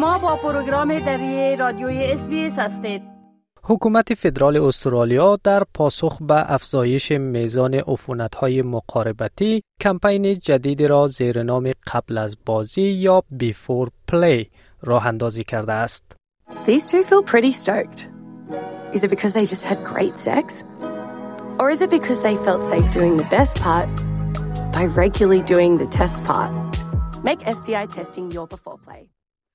شما با پروگرام دری رادیوی اس هستید حکومت فدرال استرالیا در پاسخ به افزایش میزان عفونت‌های مقاربتی کمپین جدیدی را زیر نام قبل از بازی یا Before Play راه اندازی کرده است. These two feel pretty stoked. Is it because they just had great sex? Or is it because they felt safe doing the best part by regularly doing the test part? Make STI testing your before play.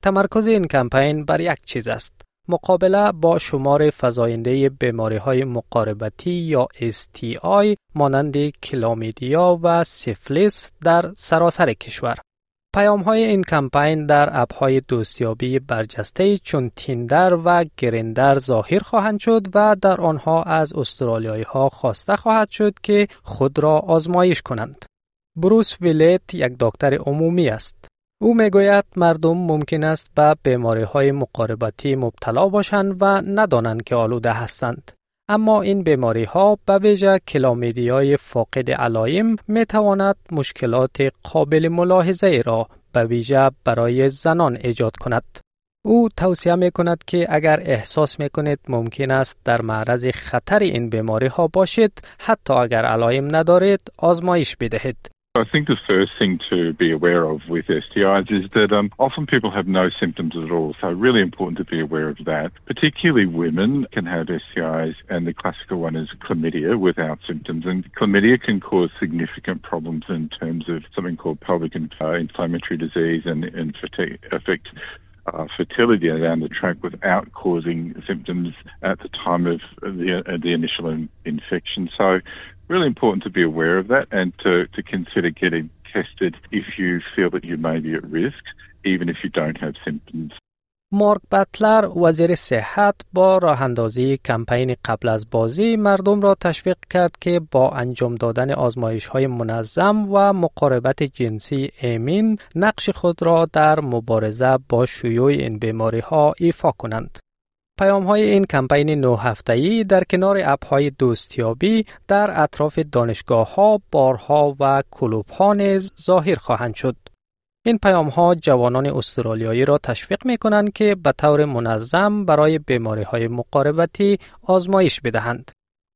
تمرکز این کمپین بر یک چیز است. مقابله با شمار فزاینده بیماری های مقاربتی یا STI مانند کلامیدیا و سیفلیس در سراسر کشور. پیام های این کمپین در اپ های دوستیابی برجسته چون تیندر و گریندر ظاهر خواهند شد و در آنها از استرالیایی ها خواسته خواهد شد که خود را آزمایش کنند. بروس ویلیت یک دکتر عمومی است. او می‌گوید مردم ممکن است به بیماری های مقاربتی مبتلا باشند و ندانند که آلوده هستند. اما این بیماری ها به ویژه کلامیدی های فاقد علایم می تواند مشکلات قابل ملاحظه را به ویژه برای زنان ایجاد کند. او توصیه می کند که اگر احساس می کنید ممکن است در معرض خطر این بیماری ها باشید حتی اگر علایم ندارید آزمایش بدهید I think the first thing to be aware of with STIs is that um, often people have no symptoms at all. So really important to be aware of that. Particularly women can have STIs and the classical one is chlamydia without symptoms. And chlamydia can cause significant problems in terms of something called pelvic uh, inflammatory disease and, and affect uh, fertility down the track without causing symptoms at the time of the, uh, the initial in, infection. So really important to be aware of that and to, to consider getting tested if you feel that you may be at risk, even if you don't have symptoms. مارک بطلر وزیر صحت با راه اندازی کمپین قبل از بازی مردم را تشویق کرد که با انجام دادن آزمایش های منظم و مقاربت جنسی امین نقش خود را در مبارزه با شیوع این بیماری ها ایفا کنند. پیام های این کمپین نو هفتهی در کنار اپ های دوستیابی در اطراف دانشگاه ها، بارها و کلوب ها نیز ظاهر خواهند شد. این پیام ها جوانان استرالیایی را تشویق می کنند که به طور منظم برای بیماری های مقاربتی آزمایش بدهند.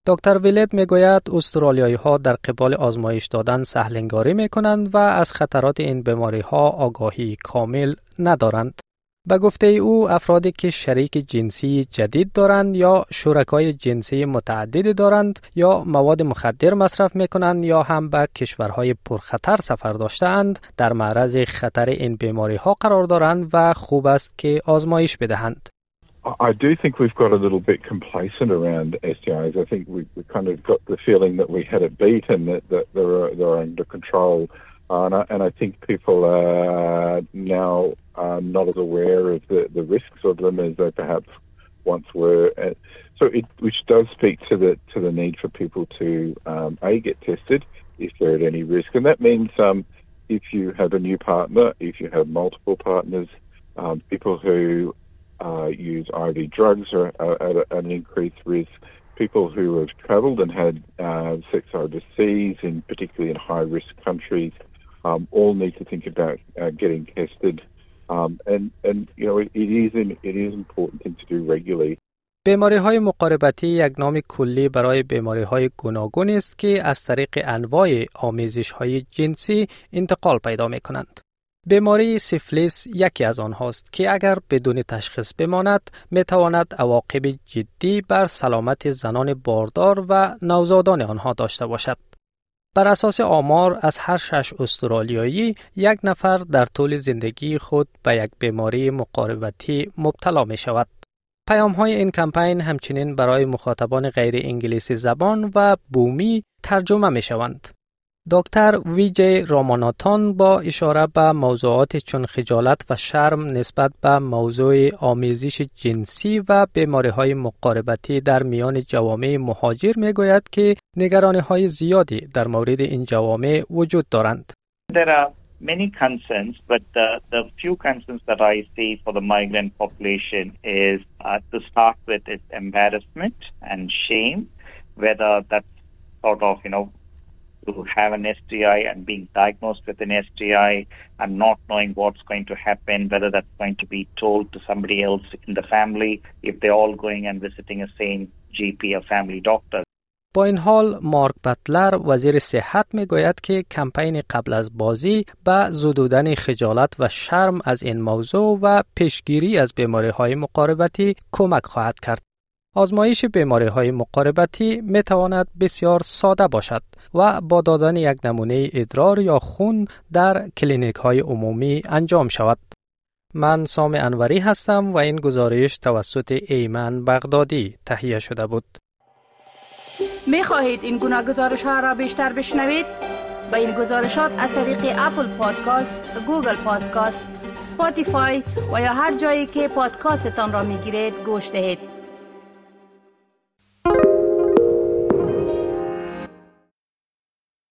دکتر ویلت می گوید استرالیایی ها در قبال آزمایش دادن سهلنگاری می کنند و از خطرات این بیماری ها آگاهی کامل ندارند. به گفته او افرادی که شریک جنسی جدید دارند یا شرکای جنسی متعدد دارند یا مواد مخدر مصرف می کنند یا هم به کشورهای پرخطر سفر داشتند در معرض خطر این بیماری ها قرار دارند و خوب است که آزمایش بدهند. I do think we've got a little bit complacent around STIs. I think we, we kind of got the feeling that we had it beat and that, that they're, they're under control. Uh, and, I, and I think people are now uh, not as aware of the, the risks of them as they perhaps once were. So it, which does speak to the to the need for people to um, a get tested if they're at any risk, and that means um, if you have a new partner, if you have multiple partners, um, people who uh, use IV drugs are, are at, a, at, an increased risk. People who have travelled and had uh, sex overseas, in particularly in high risk countries, um, all need to think about uh, getting tested. Um, and, and, you know, it, is an, it is important to do regularly. بیماری های مقاربتی یک نام کلی برای بیماری های گوناگون است که از طریق انواع آمیزش های جنسی انتقال پیدا می کنند. بیماری سیفلیس یکی از آنهاست که اگر بدون تشخیص بماند می تواند عواقب جدی بر سلامت زنان باردار و نوزادان آنها داشته باشد. بر اساس آمار از هر شش استرالیایی یک نفر در طول زندگی خود به یک بیماری مقاربتی مبتلا می شود. پیام های این کمپین همچنین برای مخاطبان غیر انگلیسی زبان و بومی ترجمه می شوند. دکتر ویجی راماناتان با اشاره به موضوعات چون خجالت و شرم نسبت به موضوع آمیزش جنسی و بیماری های مقاربتی در میان جوامع مهاجر می گوید که نگرانی های زیادی در مورد این جوامع وجود دارند. There are many concerns, but the, the few concerns that I see for the migrant population is uh, to start with is embarrassment and shame, whether that's sort of, you know, to have an STI and being diagnosed with an STI and not knowing what's going to happen, whether that's going to be told to somebody else in the family, if they're all going and visiting a same GP or family doctor. با این حال مارک بطلر وزیر صحت می گوید که کمپین قبل از بازی به زدودن خجالت و شرم از این موضوع و پیشگیری از بیماری های مقاربتی کمک خواهد کرد. آزمایش بیماری های مقاربتی می تواند بسیار ساده باشد و با دادن یک نمونه ادرار یا خون در کلینیک های عمومی انجام شود. من سام انوری هستم و این گزارش توسط ایمن بغدادی تهیه شده بود. می خواهید این گونه گزارش ها را بیشتر بشنوید؟ با این گزارشات از طریق Apple Podcast، Google Podcast، Spotify و یا هر جایی که پادکاستتان را می گیرید گوش دهید.